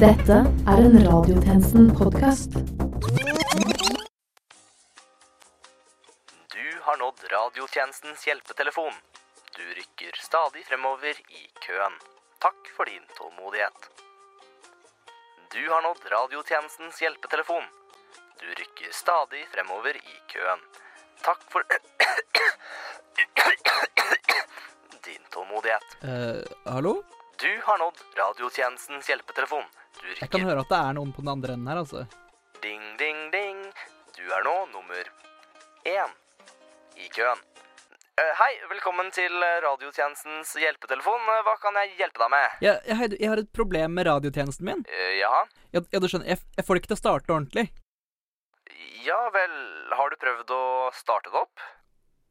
Dette er en Radiotjenesten-podkast. Du har nådd radiotjenestens hjelpetelefon. Du rykker stadig fremover i køen. Takk for din tålmodighet. Du har nådd radiotjenestens hjelpetelefon. Du rykker stadig fremover i køen. Takk for din tålmodighet. Eh, hallo? Du har nådd radiotjenestens hjelpetelefon. Jeg kan høre at det er noen på den andre enden her, altså. ding, ding, ding. Du er nå nummer én i køen. Eh, hei, velkommen til radiotjenestens hjelpetelefon. Eh, Hva kan jeg hjelpe deg med? Jeg, har- jeg har et problem med radiotjenesten min. Eh, jaha? Ja, ja, du skjønner, jeg, jeg får det ikke til å starte ordentlig. Ja vel, har du prøvd å starte det opp?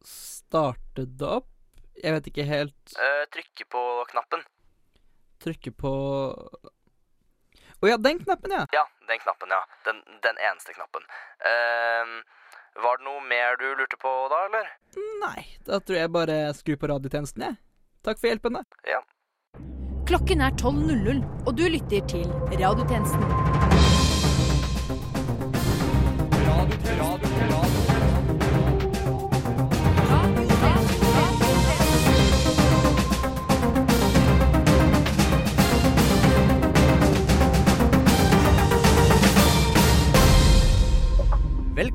Starte det opp? Jeg vet ikke helt uh, trykke på knappen. Trykke på Å ja, den knappen, ja. Ja, den knappen, ja. Den, den eneste knappen. Eh, var det noe mer du lurte på da, eller? Nei, da tror jeg bare skrur på radiotjenesten, jeg. Takk for hjelpen, da. Ja. Klokken er 12.00, og du lytter til Radiotjenesten.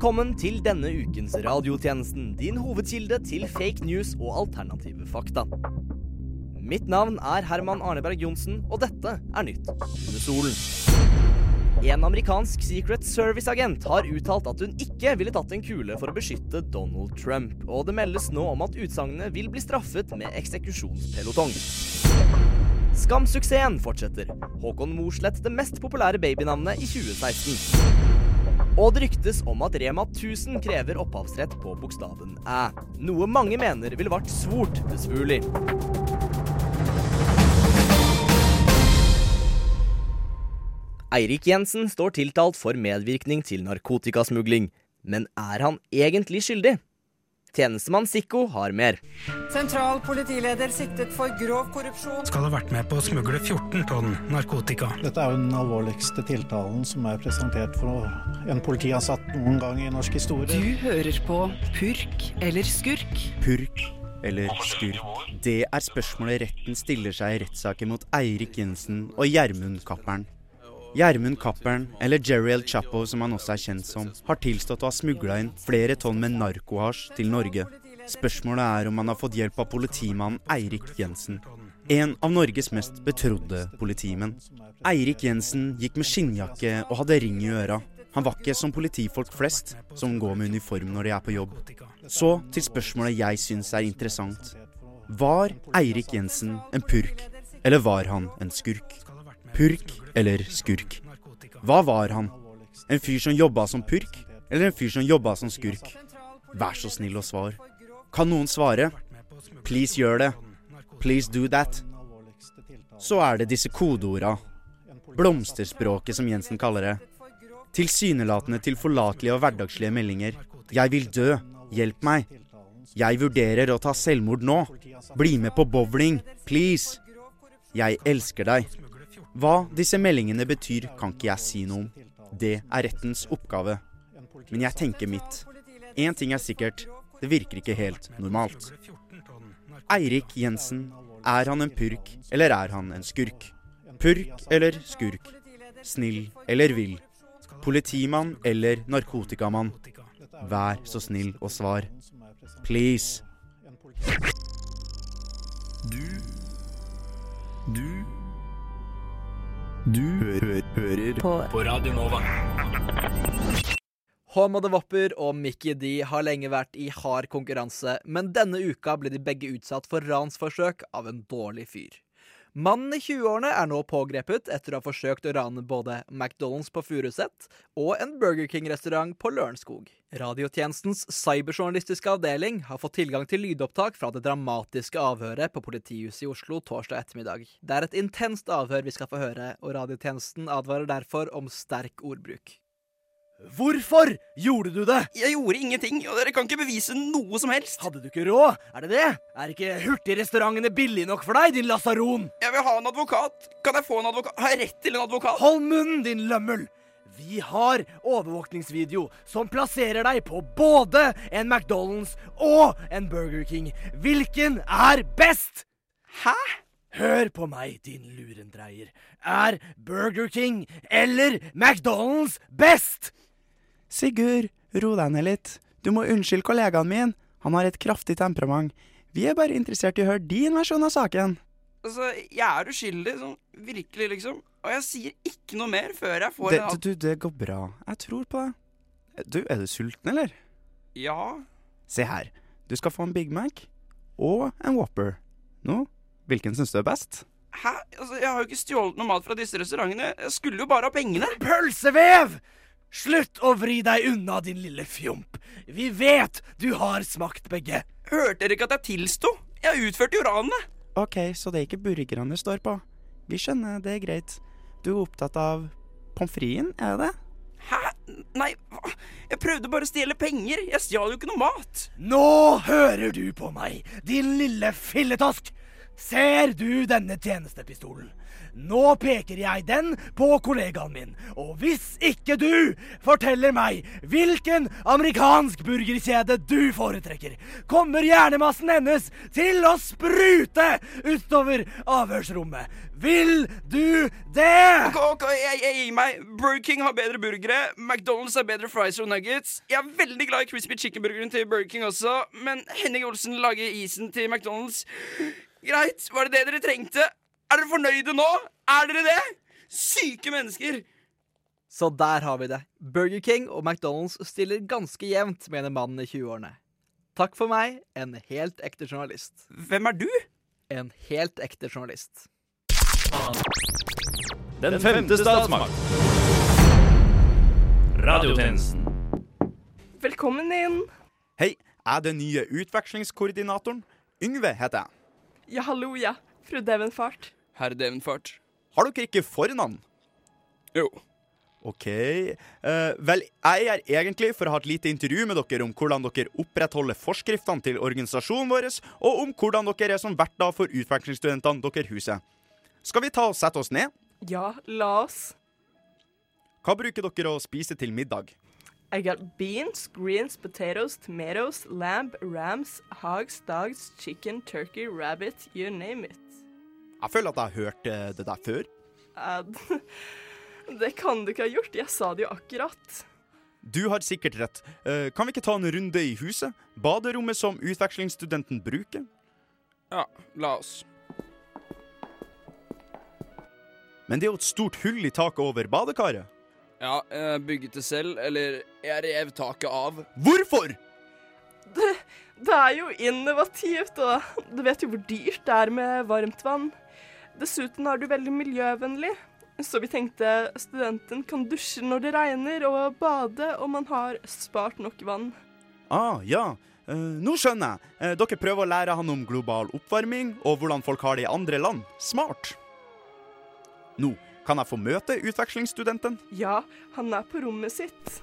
Velkommen til denne ukens radiotjenesten, din hovedkilde til fake news og alternative fakta. Mitt navn er Herman Arneberg Johnsen, og dette er Nytt under solen. En amerikansk Secret Service-agent har uttalt at hun ikke ville tatt en kule for å beskytte Donald Trump, og det meldes nå om at utsagnet vil bli straffet med eksekusjonspelotong. Skam-suksessen fortsetter. Håkon Mosleth det mest populære babynavnet i 2016. Og det ryktes om at Rema 1000 krever opphavsrett på bokstaven æ. Noe mange mener ville vært svort besvuelig. Eirik Jensen står tiltalt for medvirkning til narkotikasmugling. Men er han egentlig skyldig? Tjenestemann Sikko har mer. Sentral politileder siktet for grov korrupsjon. skal ha vært med på å smugle 14 tonn narkotika. Dette er jo den alvorligste tiltalen som er presentert for en politiansatt noen gang i norsk historie. Du hører på Purk eller Skurk. Purk eller skurk? Det er spørsmålet retten stiller seg i rettssaken mot Eirik Jensen og Gjermund Cappelen. Gjermund Cappelen, eller Jerry El Chapo som han også er kjent som, har tilstått å ha smugla inn flere tonn med narkohasj til Norge. Spørsmålet er om han har fått hjelp av politimannen Eirik Jensen. En av Norges mest betrodde politimenn. Eirik Jensen gikk med skinnjakke og hadde ring i øra. Han var ikke som politifolk flest, som går med uniform når de er på jobb. Så til spørsmålet jeg syns er interessant. Var Eirik Jensen en purk, eller var han en skurk? Purk eller skurk? Hva var han? En fyr som jobba som purk, eller en fyr som jobba som skurk? Vær så snill og svar. Kan noen svare? Please gjør det. Please do that. Så er det disse kodeorda. Blomsterspråket, som Jensen kaller det. Tilsynelatende tilforlatelige og hverdagslige meldinger. Jeg vil dø. Hjelp meg. Jeg vurderer å ta selvmord nå. Bli med på bowling. Please. Jeg elsker deg. Hva disse meldingene betyr, kan ikke jeg si noe om. Det er rettens oppgave. Men jeg tenker mitt. Én ting er sikkert. Det virker ikke helt normalt. Eirik Jensen, er han en purk, eller er han en skurk? Purk eller skurk? Snill eller vill? Politimann eller narkotikamann? Vær så snill og svar. Please. Du Du Du hø hører På på Radio Nova. Håm og The Whopper og Mickey D har lenge vært i hard konkurranse, men denne uka ble de begge utsatt for ransforsøk av en dårlig fyr. Mannen i 20-årene er nå pågrepet etter å ha forsøkt å rane både McDonald's på Furuset og en Burger King-restaurant på Lørenskog. Radiotjenestens cyberjournalistiske avdeling har fått tilgang til lydopptak fra det dramatiske avhøret på politihuset i Oslo torsdag ettermiddag. Det er et intenst avhør vi skal få høre, og radiotjenesten advarer derfor om sterk ordbruk. Hvorfor gjorde du det? Jeg gjorde ingenting, og dere kan ikke bevise noe som helst. Hadde du ikke råd? Er det det? Er ikke hurtigrestaurantene billige nok for deg, din lasaron? Jeg vil ha en advokat. Kan jeg få en advokat? Har jeg rett til en advokat? Hold munnen, din lømmel! Vi har overvåkningsvideo som plasserer deg på både en McDonald's og en Burger King. Hvilken er best? Hæ? Hør på meg, din lurendreier. Er Burger King eller McDonald's best? Sigurd, ro deg ned litt. Du må unnskylde kollegaen min. Han har et kraftig temperament. Vi er bare interessert i å høre din versjon av saken. Altså, jeg er uskyldig, sånn virkelig, liksom. Og jeg sier ikke noe mer før jeg får Det, en du, det går bra. Jeg tror på deg. Du, er du sulten, eller? Ja. Se her. Du skal få en Big Mac og en Whopper. Nå, hvilken syns du er best? Hæ? Altså, jeg har jo ikke stjålet noe mat fra disse restaurantene. Jeg skulle jo bare ha pengene. Pølsevev! Slutt å vri deg unna, din lille fjomp. Vi vet du har smakt begge. Hørte dere ikke at jeg tilsto? Jeg utførte jo ranet. Ok, så det er ikke burgerne det står på. Vi skjønner, det er greit. Du er opptatt av pommes fritesen, er det det? Hæ? Nei, hva? Jeg prøvde bare å stjele penger. Jeg stjal jo ikke noe mat. Nå hører du på meg, din lille filletosk. Ser du denne tjenestepistolen? Nå peker jeg den på kollegaen min, og hvis ikke du forteller meg hvilken amerikansk burgerkjede du foretrekker, kommer hjernemassen hennes til å sprute utover avhørsrommet. Vil du det? Ok, ok, jeg, jeg gir meg. Burger King har bedre burgere. McDonald's har bedre fries og nuggets. Jeg er veldig glad i crispy chicken-burgeren til Burger King også, men Henning Olsen lager isen til McDonald's. Greit, var det det dere trengte? Er dere fornøyde nå? Er dere det? Syke mennesker! Så der har vi det. Burger King og McDonald's stiller ganske jevnt, mener mannen i 20-årene. Takk for meg, en helt ekte journalist. Hvem er du? En helt ekte journalist. Den femte statsmakt. Radiotjenesten. Velkommen inn. Hei, jeg er den nye utvekslingskoordinatoren. Yngve heter jeg. Ja, hallo, ja. Fru Devenfart. Herr Devenfart. Har dere ikke fornavn? Jo. OK. Uh, vel, jeg er egentlig for å ha et lite intervju med dere om hvordan dere opprettholder forskriftene til organisasjonen vår, og om hvordan dere er som verter for utvekslingsstudentene dere huser. Skal vi ta og sette oss ned? Ja, la oss. Hva bruker dere å spise til middag? I got beans, greens, potatoes, tomatoes, lamb, rams, hogs, dogs, chicken, turkey, rabbit, you name it. Jeg føler at jeg har hørt eh, det der før. Eh, det kan du ikke ha gjort. Jeg sa det jo akkurat. Du har sikkert rett. Eh, kan vi ikke ta en runde i huset? Baderommet som utvekslingsstudenten bruker? Ja, la oss. Men det er jo et stort hull i taket over badekaret. Ja, jeg bygget det selv, eller jeg rev taket av. Hvorfor? Det, det er jo innovativt, og du vet jo hvor dyrt det er med varmt vann. Dessuten er du veldig miljøvennlig, så vi tenkte studenten kan dusje når det regner, og bade om man har spart nok vann. Ah, ja. Eh, nå skjønner jeg. Eh, dere prøver å lære han om global oppvarming og hvordan folk har det i andre land. Smart. Nå, kan jeg få møte utvekslingsstudenten? Ja, han er på rommet sitt.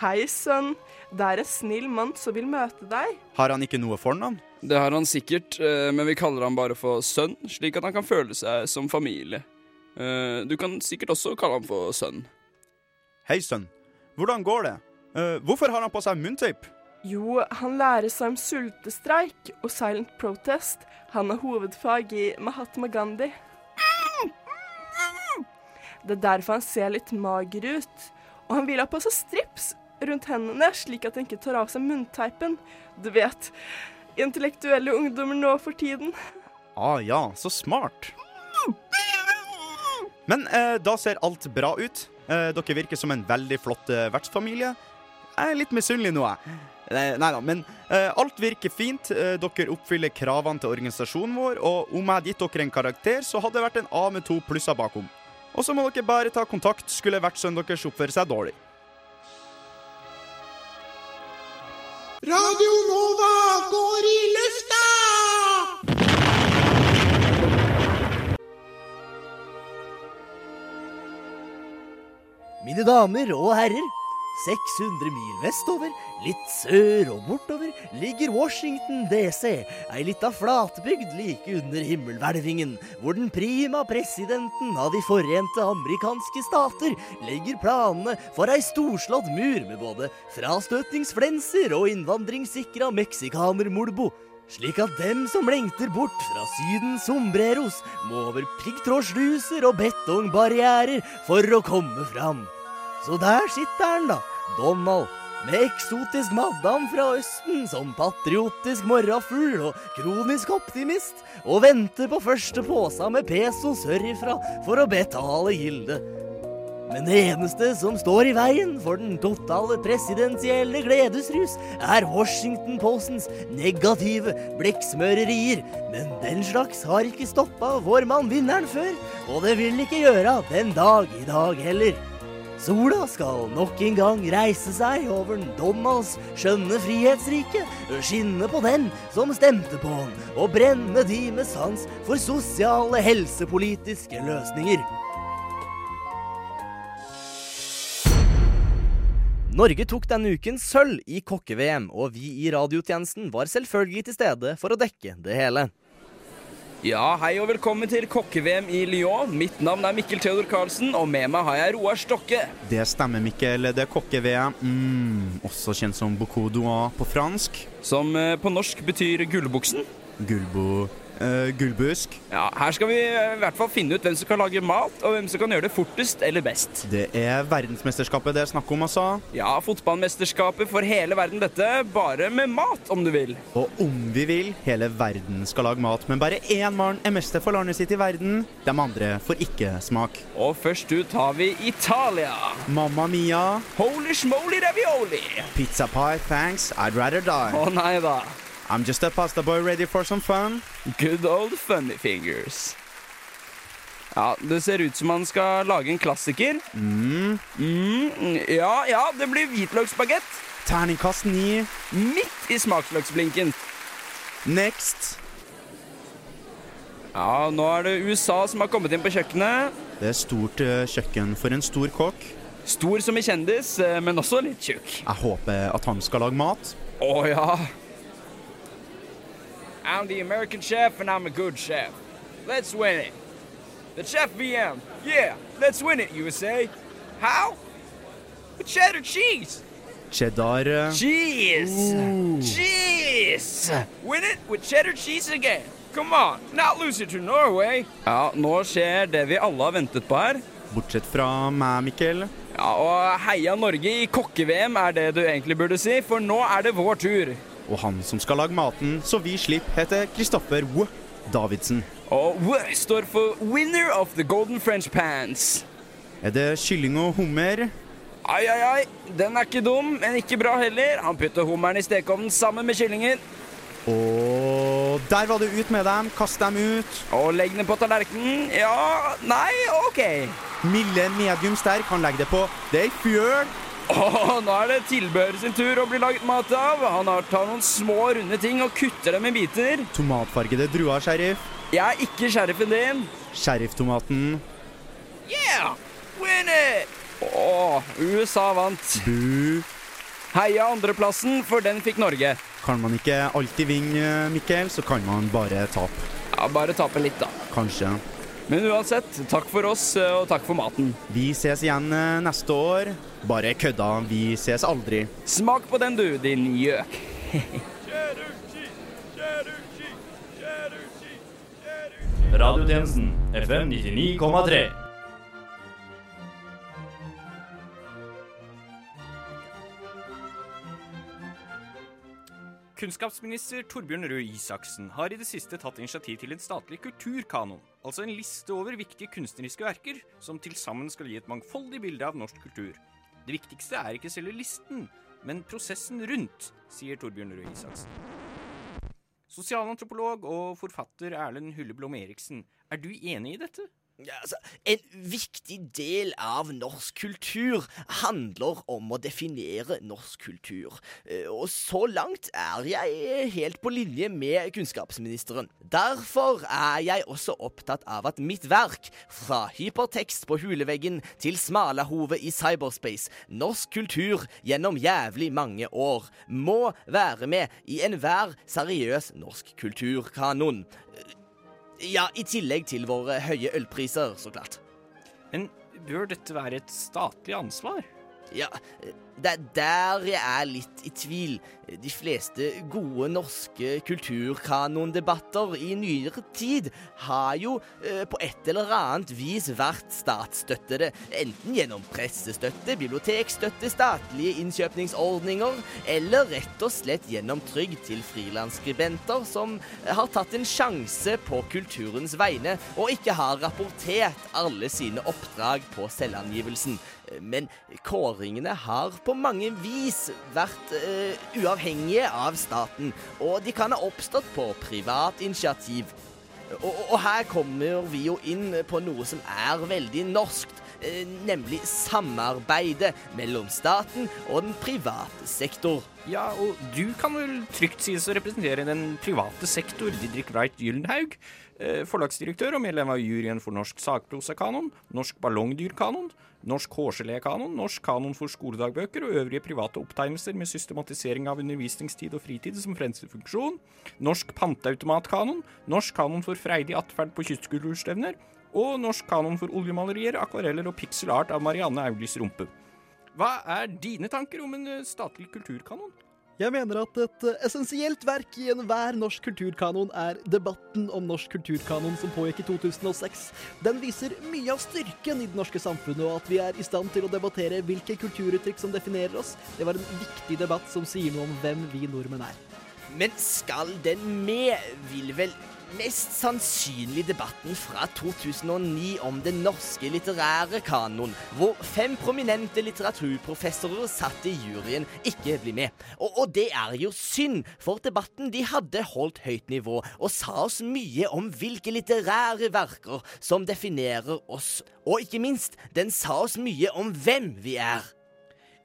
Hei, sønn. Det er en snill mann som vil møte deg. Har han ikke noe fornavn? Det har han sikkert, eh, men vi kaller han bare for sønn, slik at han kan føle seg som familie. Eh, Du kan sikkert også kalle han for sønn. Hei, sønn. Hvordan går det? Eh, hvorfor har han på seg munntape? Jo, han lærer seg om sultestreik og silent protest. Han har hovedfag i Mahatma Gandhi. Det er derfor han ser litt mager ut. Og han vil ha på seg strips rundt hendene, slik at han ikke tar av seg munnteipen. Du vet, intellektuelle ungdommer nå for tiden. Ah ja, så smart. Men eh, da ser alt bra ut. Eh, dere virker som en veldig flott eh, vertsfamilie. Jeg er litt misunnelig nå, jeg. Nei da, men eh, alt virker fint. Eh, dere oppfyller kravene til organisasjonen vår, og om jeg hadde gitt dere en karakter, så hadde det vært en A med to plusser bakom. Og så må dere bare ta kontakt skulle hvert sønn deres oppføre seg dårlig. Radio Nova går i lufta! Mine damer og herrer, 600 mil vestover, litt sør og bortover, ligger Washington DC, ei lita flatbygd like under himmelhvelvingen, hvor den prima presidenten av De forente amerikanske stater legger planene for ei storslått mur med både frastøtningsflenser og innvandringssikra meksikanermolbo. Slik at dem som lengter bort fra Sydens sombreros, må over piggtrådsluser og betongbarrierer for å komme fram. Så der sitter han, da, Donald, med eksotisk madam fra Østen som patriotisk morrafugl og kronisk optimist, og venter på første påsa med peso sørifra for å betale gildet. Men det eneste som står i veien for den totale presidensielle gledesrus, er Washington Postens negative blekksmørerier. Men den slags har ikke stoppa vår mann vinneren før, og det vil ikke gjøre den dag i dag heller. Sola skal nok en gang reise seg over Donalds skjønne frihetsrike, skinne på dem som stemte på han, og brenne de med sans for sosiale helsepolitiske løsninger. Norge tok denne uken sølv i kokke-VM, og vi i radiotjenesten var selvfølgelig til stede for å dekke det hele. Ja, hei og velkommen til kokke-VM i Lyon. Mitt navn er Mikkel Theodor Karlsen, og med meg har jeg Roar Stokke. Det stemmer, Mikkel. Det er kokke-VM. Mm, også kjent som Bocaudois på fransk. Som eh, på norsk betyr gullbuksen. Gulbo... Uh, gullbusk. Ja, Her skal vi eh, i hvert fall finne ut hvem som kan lage mat, og hvem som kan gjøre det fortest eller best. Det er verdensmesterskapet det er snakk om, altså. Ja, fotballmesterskapet for hele verden dette, bare med mat, om du vil. Og om vi vil, hele verden skal lage mat, men bare én mann er mester for landet sitt i verden. De andre får ikke smak. Og først ut har vi Italia. Mamma mia. Holy schmoly ravioli. Pizza pie, thanks. I'd rather die. Å nei da. I'm just a pasta boy ready for some fun. Good old funny fingers. Ja, Det ser ut som man skal lage en klassiker. Mm. Mm, ja, ja, det blir hvitløksbagett. Terningkast ni. Midt i smaksløksblinken. Next. Ja, nå er det USA som har kommet inn på kjøkkenet. Det er stort uh, kjøkken for en stor kokk. Stor som i kjendis, uh, men også litt tjukk. Jeg håper at han skal lage mat. Å oh, ja. I'm the American chef, and I'm a good chef. Let's win it. The Chef VM. Yeah, let's win it, USA. How? With cheddar cheese. Cheddar uh... Cheese. Ooh. Cheese. Win it with cheddar cheese again. Come on, not lose it to Norway. Ja, nå skjer det vi alle har ventet på her. Bortsett fra meg, Mikkel. Ja, og heia Norge i kokke-VM er det du egentlig burde si, for nå er det vår tur. Og han som skal lage maten så vi slipper, heter Kristoffer W. Davidsen. Og W står for Winner of the Golden French Pants. Er det kylling og hummer? Ai, ai, ai. Den er ikke dum, men ikke bra heller. Han putter hummeren i stekeovnen sammen med kyllingen. Og der var det ut med dem. Kast dem ut. Og legg den på tallerkenen. Ja Nei, OK. Milde medium sterk. Han legger det på. Det er ei fjøl. Oh, nå er det tilbehøret sin tur å bli laget mat av. Han har tatt noen små, runde ting og kutter dem i biter. Tomatfargede druer, sheriff. Jeg er ikke sheriffen din. Sherifftomaten. Yeah! Win it! Å, USA vant. Bu. Heia andreplassen, for den fikk Norge. Kan man ikke alltid vinne, Mikkel, så kan man bare tape. Ja, bare tape litt, da. Kanskje. Men uansett, takk for oss, og takk for maten. Vi ses igjen neste år. Bare kødda, vi ses aldri. Smak på den, du, din gjøk. Radiotjenesten FM 99,3. Kunnskapsminister Torbjørn Røe Isaksen har i det siste tatt initiativ til en statlig kulturkanon, altså en liste over viktige kunstneriske verker som til sammen skal gi et mangfoldig bilde av norsk kultur. Det viktigste er ikke selve listen, men prosessen rundt, sier Torbjørn Røe Isaksen. Sosialantropolog og forfatter Erlend Hulleblom Eriksen, er du enig i dette? Altså, en viktig del av norsk kultur handler om å definere norsk kultur. Eh, Og så langt er jeg helt på linje med kunnskapsministeren. Derfor er jeg også opptatt av at mitt verk, fra hypertekst på huleveggen til Smalahove i cyberspace, norsk kultur gjennom jævlig mange år, må være med i enhver seriøs norsk kulturkanon. Ja, i tillegg til våre høye ølpriser, så klart. Men bør dette være et statlig ansvar? Ja, det er der jeg er litt i tvil. De fleste gode norske kulturkanondebatter i nyere tid har jo eh, på et eller annet vis vært statsstøttede. Enten gjennom pressestøtte, bibliotekstøtte, statlige innkjøpningsordninger, eller rett og slett gjennom trygd til frilansskribenter som har tatt en sjanse på kulturens vegne og ikke har rapportert alle sine oppdrag på selvangivelsen. Men kåringene har på mange vis vært uh, uavhengige av staten, og de kan ha oppstått på privat initiativ. Og, og her kommer vi jo inn på noe som er veldig norskt, uh, nemlig samarbeidet mellom staten og den private sektor. Ja, og du kan vel trygt sies å representere den private sektor, Didrik Wright Gyllenhaug, eh, forlagsdirektør og medlem av juryen for Norsk sakprosakanon, Norsk ballongdyrkanon, Norsk hårgelékanon, Norsk kanon for skoledagbøker og øvrige private opptegnelser med systematisering av undervisningstid og fritid som fremste funksjon, Norsk panteautomatkanon, Norsk kanon for freidig atferd på kystkulturstevner og Norsk kanon for oljemalerier, akvareller og pixel art av Marianne Auglies rumpe. Hva er dine tanker om en eh, statlig kulturkanon? Jeg mener at et essensielt verk i enhver norsk kulturkanon er debatten om norsk kulturkanon som pågikk i 2006. Den viser mye av styrken i det norske samfunnet, og at vi er i stand til å debattere hvilke kulturuttrykk som definerer oss. Det var en viktig debatt som sier noe om hvem vi nordmenn er. Men skal den med, vil vel mest sannsynlig debatten fra 2009 om den norske litterære kanon, hvor fem prominente litteraturprofessorer satt i juryen, ikke blir med. Og, og det er jo synd, for debatten de hadde holdt høyt nivå og sa oss mye om hvilke litterære verker som definerer oss, og ikke minst, den sa oss mye om hvem vi er.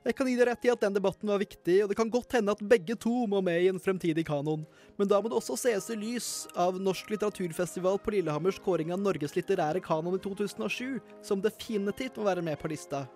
Jeg kan gi deg rett i at den debatten var viktig, og det kan godt hende at begge to må med i en fremtidig kanon. Men da må det også ses i lys av Norsk litteraturfestival på Lillehammers kåring av Norges litterære kanon i 2007, som definitivt må være med på lista.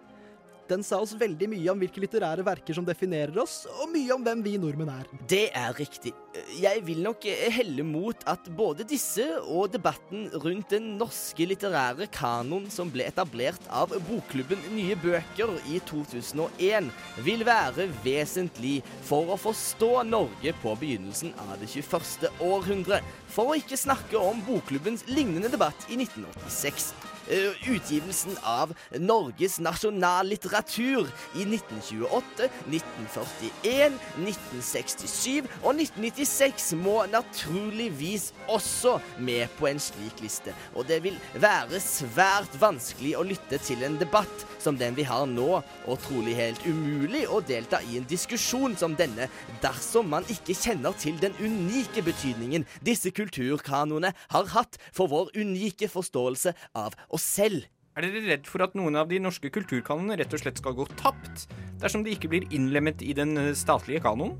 Den sa oss veldig mye om hvilke litterære verker som definerer oss, og mye om hvem vi nordmenn er. Det er riktig. Jeg vil nok helle mot at både disse og debatten rundt den norske litterære kanon som ble etablert av bokklubben Nye bøker i 2001, vil være vesentlig for å forstå Norge på begynnelsen av det 21. århundre. For å ikke snakke om bokklubbens lignende debatt i 1986. Uh, utgivelsen av Norges nasjonallitteratur i 1928, 1941, 1967 og 1996 må naturligvis også med på en slik liste. Og det vil være svært vanskelig å lytte til en debatt som den vi har nå, og trolig helt umulig å delta i en diskusjon som denne dersom man ikke kjenner til den unike betydningen disse kulturkanoene har hatt for vår unike forståelse av oss selv. Er dere redd for at noen av de norske kulturkanonene rett og slett skal gå tapt dersom de ikke blir innlemmet i den eh, statlige kanonen?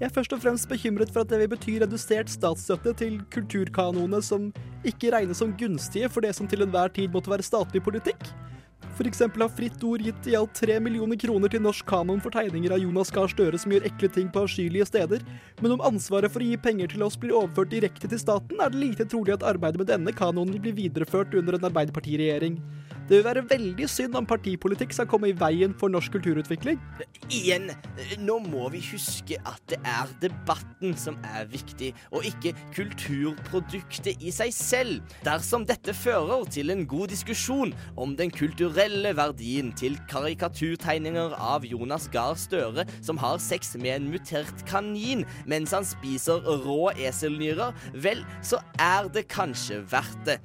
Jeg er først og fremst bekymret for at det vil bety redusert statsstøtte til kulturkanonene som ikke regnes som gunstige for det som til enhver tid måtte være statlig politikk. Eksempel har Fritt Ord gitt i alt tre millioner kroner til norsk kanon for tegninger av Jonas Gahr Støre som gjør ekle ting på avskyelige steder, men om ansvaret for å gi penger til oss blir overført direkte til staten, er det lite trolig at arbeidet med denne kanonen blir videreført under en arbeiderpartiregjering. Det vil være veldig synd om partipolitikk skal komme i veien for norsk kulturutvikling. Igjen, nå må vi huske at det er debatten som er viktig, og ikke kulturproduktet i seg selv. Dersom dette fører til en god diskusjon om den kulturelle verdien til karikaturtegninger av Jonas Gahr Støre som har sex med en mutert kanin mens han spiser rå eselnyrer, vel, så er det kanskje verdt det.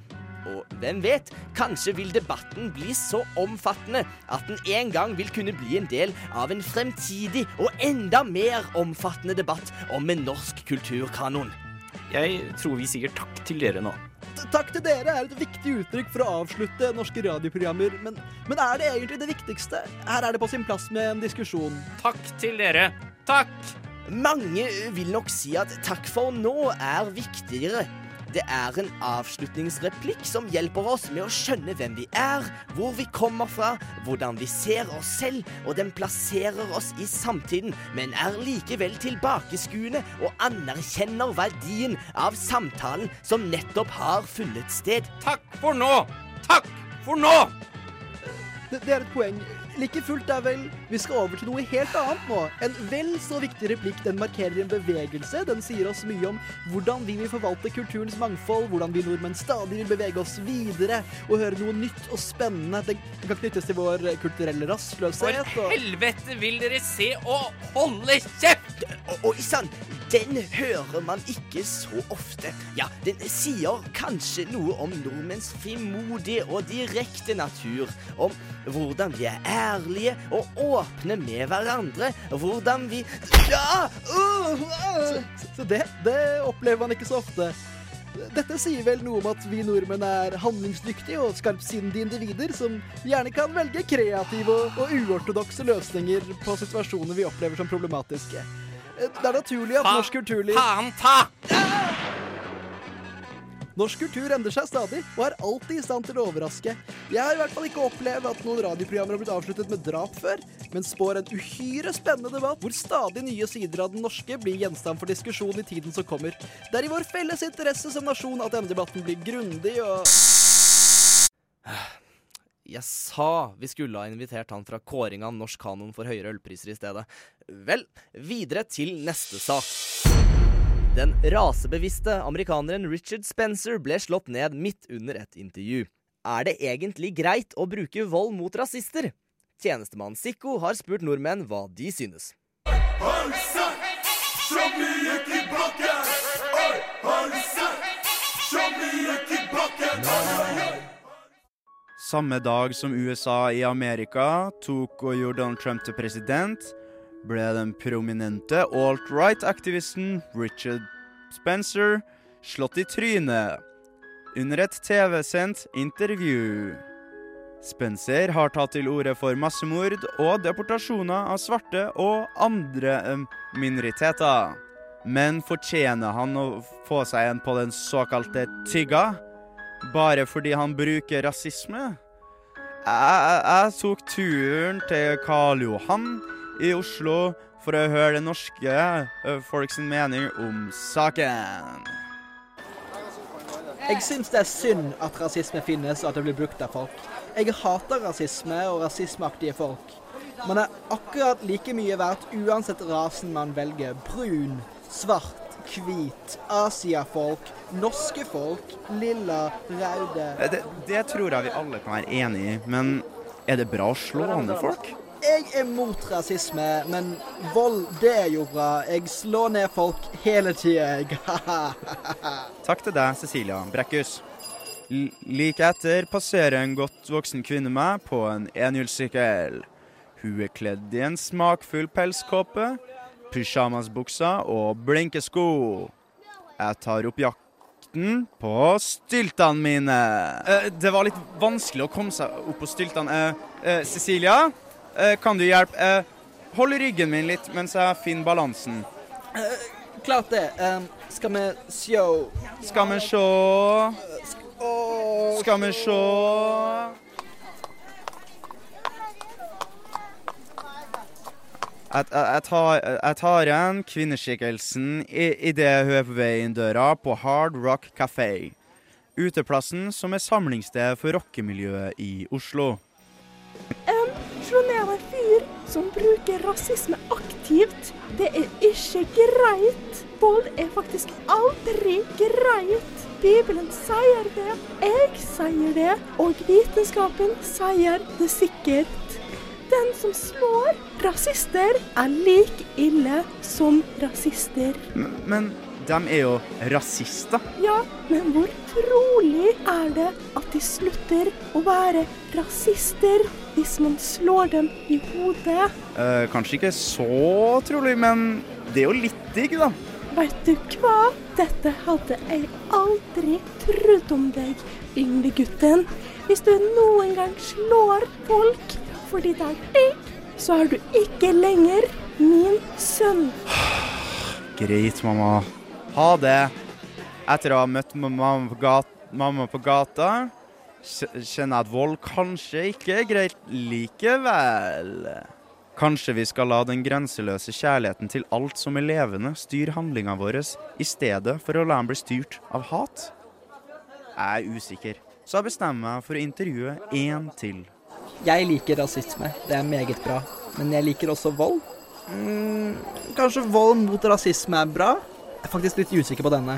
Og hvem vet, kanskje vil debatten bli så omfattende at den en gang vil kunne bli en del av en fremtidig og enda mer omfattende debatt om en norsk kulturkanon. Jeg tror vi sier takk til dere nå. Takk til dere er et viktig uttrykk for å avslutte norske radioprogrammer, men, men er det egentlig det viktigste? Her er det på sin plass med en diskusjon. Takk til dere. Takk! Mange vil nok si at takk for nå er viktigere. Det er en avslutningsreplikk som hjelper oss med å skjønne hvem vi er, hvor vi kommer fra, hvordan vi ser oss selv, og den plasserer oss i samtiden, men er likevel tilbakeskuende og anerkjenner verdien av samtalen som nettopp har funnet sted. Takk for nå! Takk for nå! Det, det er et poeng. Like fullt er vel Vi skal over til noe helt annet nå. En vel så viktig replikk. Den markerer en bevegelse. Den sier oss mye om hvordan vi vil forvalte kulturens mangfold, hvordan vi nordmenn stadig vil bevege oss videre og høre noe nytt og spennende. Den kan knyttes til vår kulturelle rastløshet. For helvete vil dere se og holde kjeft! Oi sann, den hører man ikke så ofte. Ja, den sier kanskje noe om nordmenns frimodige og direkte natur. Om hvordan vi er ærlige og åpne med hverandre. Hvordan vi Ja! Uh, uh. Så, så det, det opplever man ikke så ofte. Dette sier vel noe om at vi nordmenn er handlingsdyktige og skarpsindige individer som gjerne kan velge kreative og, og uortodokse løsninger på situasjoner vi opplever som problematiske. Det er naturlig at norsk kulturliv Faen ta! Norsk kultur endrer seg stadig, og er alltid i stand til å overraske. Jeg har i hvert fall ikke opplevd at noen radioprogrammer har blitt avsluttet med drap før, men spår en uhyre spennende debatt hvor stadig nye sider av den norske blir gjenstand for diskusjon i tiden som kommer. Det er i vår felles interesse som nasjon at denne debatten blir grundig og Jeg sa vi skulle ha invitert han fra kåringa av norsk kanon for høyere ølpriser i stedet. Vel, videre til neste sak. Den rasebevisste amerikaneren Richard Spencer ble slått ned midt under et intervju. Er det egentlig greit å bruke vold mot rasister? Tjenestemann Sikko har spurt nordmenn hva de synes. Samme dag som USA i Amerika tok og gjorde Donald Trump til president, ble den prominente alt-right-aktivisten Richard Spencer slått i trynet under et TV-sendt intervju. Spencer har tatt til orde for massemord og deportasjoner av svarte og andre minoriteter. Men fortjener han å få seg en på den såkalte tygga? Bare fordi han bruker rasisme? Jeg, jeg tok turen til Karl Johan i Oslo for å høre det norske folks folk sin mening om saken. Jeg syns det er synd at rasisme finnes, og at det blir brukt av folk. Jeg hater rasisme og rasismeaktige folk. Man er akkurat like mye verdt uansett rasen man velger. Brun, svart, hvit, asiafolk, norske folk, lilla, røde Eh, Det, det tror jeg vi alle kan være enig i, men er det bra å slå ned folk? Jeg er mot rasisme, men vold, det er jo bra. Jeg slår ned folk hele tida, jeg. Takk til deg, Cecilia Brekkhus. Like etter passerer en godt voksen kvinne meg på en enhjulssykkel. Hun er kledd i en smakfull pelskåpe, pysjamasbukser og blinkesko. Jeg tar opp jakten på styltene mine. Eh, det var litt vanskelig å komme seg opp på styltene. Eh, eh, Cecilia, kan du hjelpe? Eh, hold ryggen min litt mens jeg finner balansen. Klart det. Skal vi sjå Skal vi sjå Skal vi sjå jeg, tar, jeg tar igjen kvinneskikkelsen idet hun er på vei inn døra på Hard Rock Café. Uteplassen som er samlingssted for rockemiljøet i Oslo. Som bruker rasisme aktivt. Det er ikke greit. Vold er faktisk aldri greit. Bibelen sier det, jeg sier det, og vitenskapen sier det sikkert. Den som slår rasister, er like ille som rasister. Men, men de er jo rasister. Ja, men hvor trolig er det at de slutter å være rasister hvis man slår dem i hodet? Eh, kanskje ikke så trolig, men det er jo litt digg, da. Vet du hva? Dette hadde jeg aldri trodd om deg, yngre gutten. Hvis du noen gang slår folk fordi det er digg, så er du ikke lenger min sønn. Greit, mamma. Ha det. Etter å ha møtt mamma på, gata, mamma på gata, kjenner at vold kanskje ikke er greit likevel. Kanskje vi skal la den grenseløse kjærligheten til alt som er levende, styre handlinga vår, i stedet for å la den bli styrt av hat? Jeg er usikker, så jeg bestemmer meg for å intervjue én til. Jeg liker rasisme. Det er meget bra. Men jeg liker også vold. Mm, kanskje vold mot rasisme er bra? Jeg er faktisk litt usikker på denne.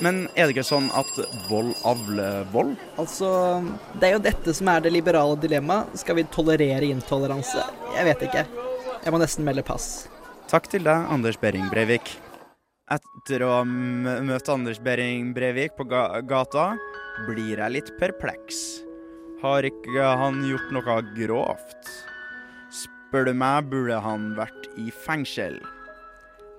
Men er det ikke sånn at vold avler vold? Altså, det er jo dette som er det liberale dilemmaet. Skal vi tolerere intoleranse? Jeg vet ikke. Jeg må nesten melde pass. Takk til deg, Anders Behring Breivik. Etter å ha møtt Anders Behring Breivik på ga gata, blir jeg litt perpleks. Har ikke han gjort noe grovt? Spør du meg, burde han vært i fengsel.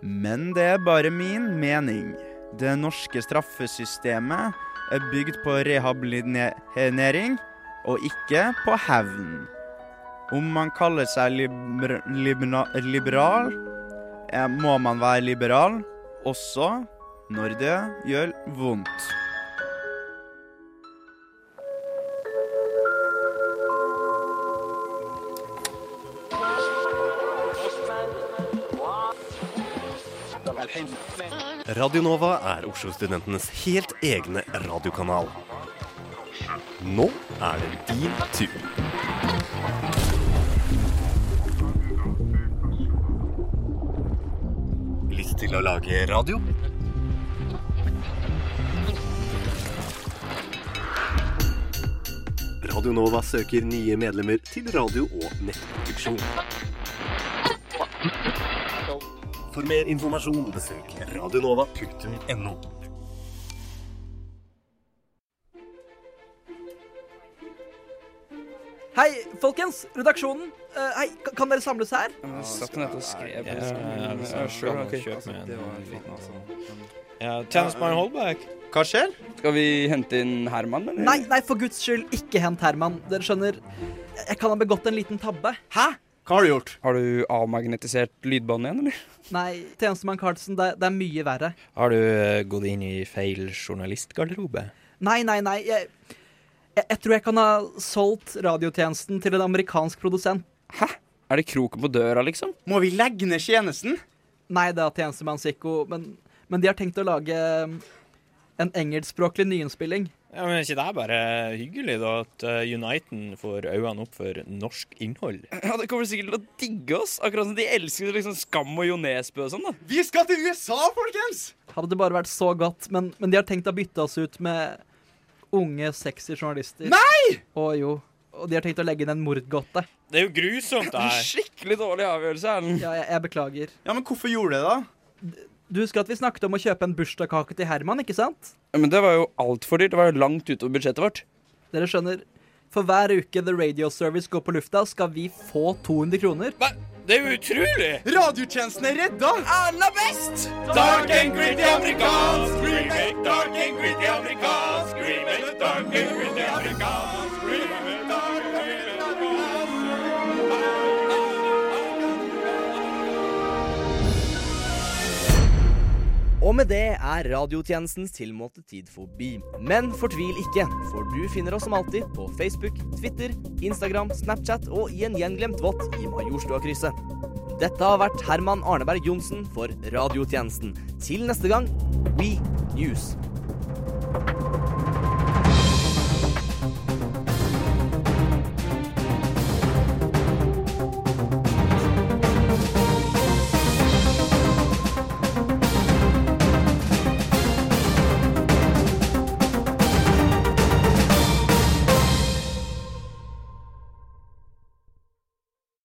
Men det er bare min mening. Det norske straffesystemet er bygd på rehabilitering og ikke på hevn. Om man kaller seg liber libera liberal, eh, må man være liberal også når det gjør vondt. Radio Nova er Oslo-studentenes helt egne radiokanal. Nå er det din tur. Lyst til å lage radio? Radio Nova søker nye medlemmer til radio- og nettproduksjon. For mer informasjon besøk radionova.no. Hei, folkens! Redaksjonen. Eh, hei, ka- kan dere samles her? Satt nede og skrev Ja, ja, Ja, skal sure, man ok. Altså, med en altså. Ja, Tjenestemann. Hva skjer? Skal vi hente inn Herman, eller? Nei, nei, for guds skyld, ikke hent Herman. Dere skjønner, jeg kan ha begått en liten tabbe. Hæ? Hva har du gjort? Har du avmagnetisert lydbåndet igjen, eller? Nei, tjenestemann Carlsen, det, det er mye verre. Har du uh, gått inn i feil journalistgarderobe? Nei, nei, nei. Jeg, jeg, jeg tror jeg kan ha solgt radiotjenesten til en amerikansk produsent. Hæ? Er det kroken på døra, liksom? Må vi legge ned tjenesten? Nei da, tjenestemann Sikko, men, men de har tenkt å lage um, en engelskspråklig nyinnspilling. Ja, men er ikke det er bare hyggelig, da? At uh, Uniten får øynene opp for norsk innhold? Ja, Det kommer sikkert til å digge oss, akkurat som de elsker liksom Skam og Jo Nesbø og sånn. da Vi skal til USA, folkens! Hadde det bare vært så godt, men, men de har tenkt å bytte oss ut med unge, sexy journalister. Nei! Å jo. Og de har tenkt å legge inn en mordgåte. Det er jo grusomt, det her. Skikkelig dårlig avgjørelse, Erlend. Ja, jeg, jeg beklager. Ja, men hvorfor gjorde de det da? Du husker at vi snakket om å kjøpe en bursdagskake til Herman, ikke sant? Ja, Men det var jo altfor dyrt. Det var jo langt utover budsjettet vårt. Dere skjønner, for hver uke The Radio Service går på lufta, skal vi få 200 kroner. Hva? Det er jo utrolig! Radiotjenesten er redda! Erlend er best! Dark and gritty med det er radiotjenestens tilmålte tid forbi. Men fortvil ikke, for du finner oss som alltid på Facebook, Twitter, Instagram, Snapchat og i en gjenglemt vott i Majorstua-krysset. Dette har vært Herman Arneberg Johnsen for radiotjenesten. Til neste gang, We News.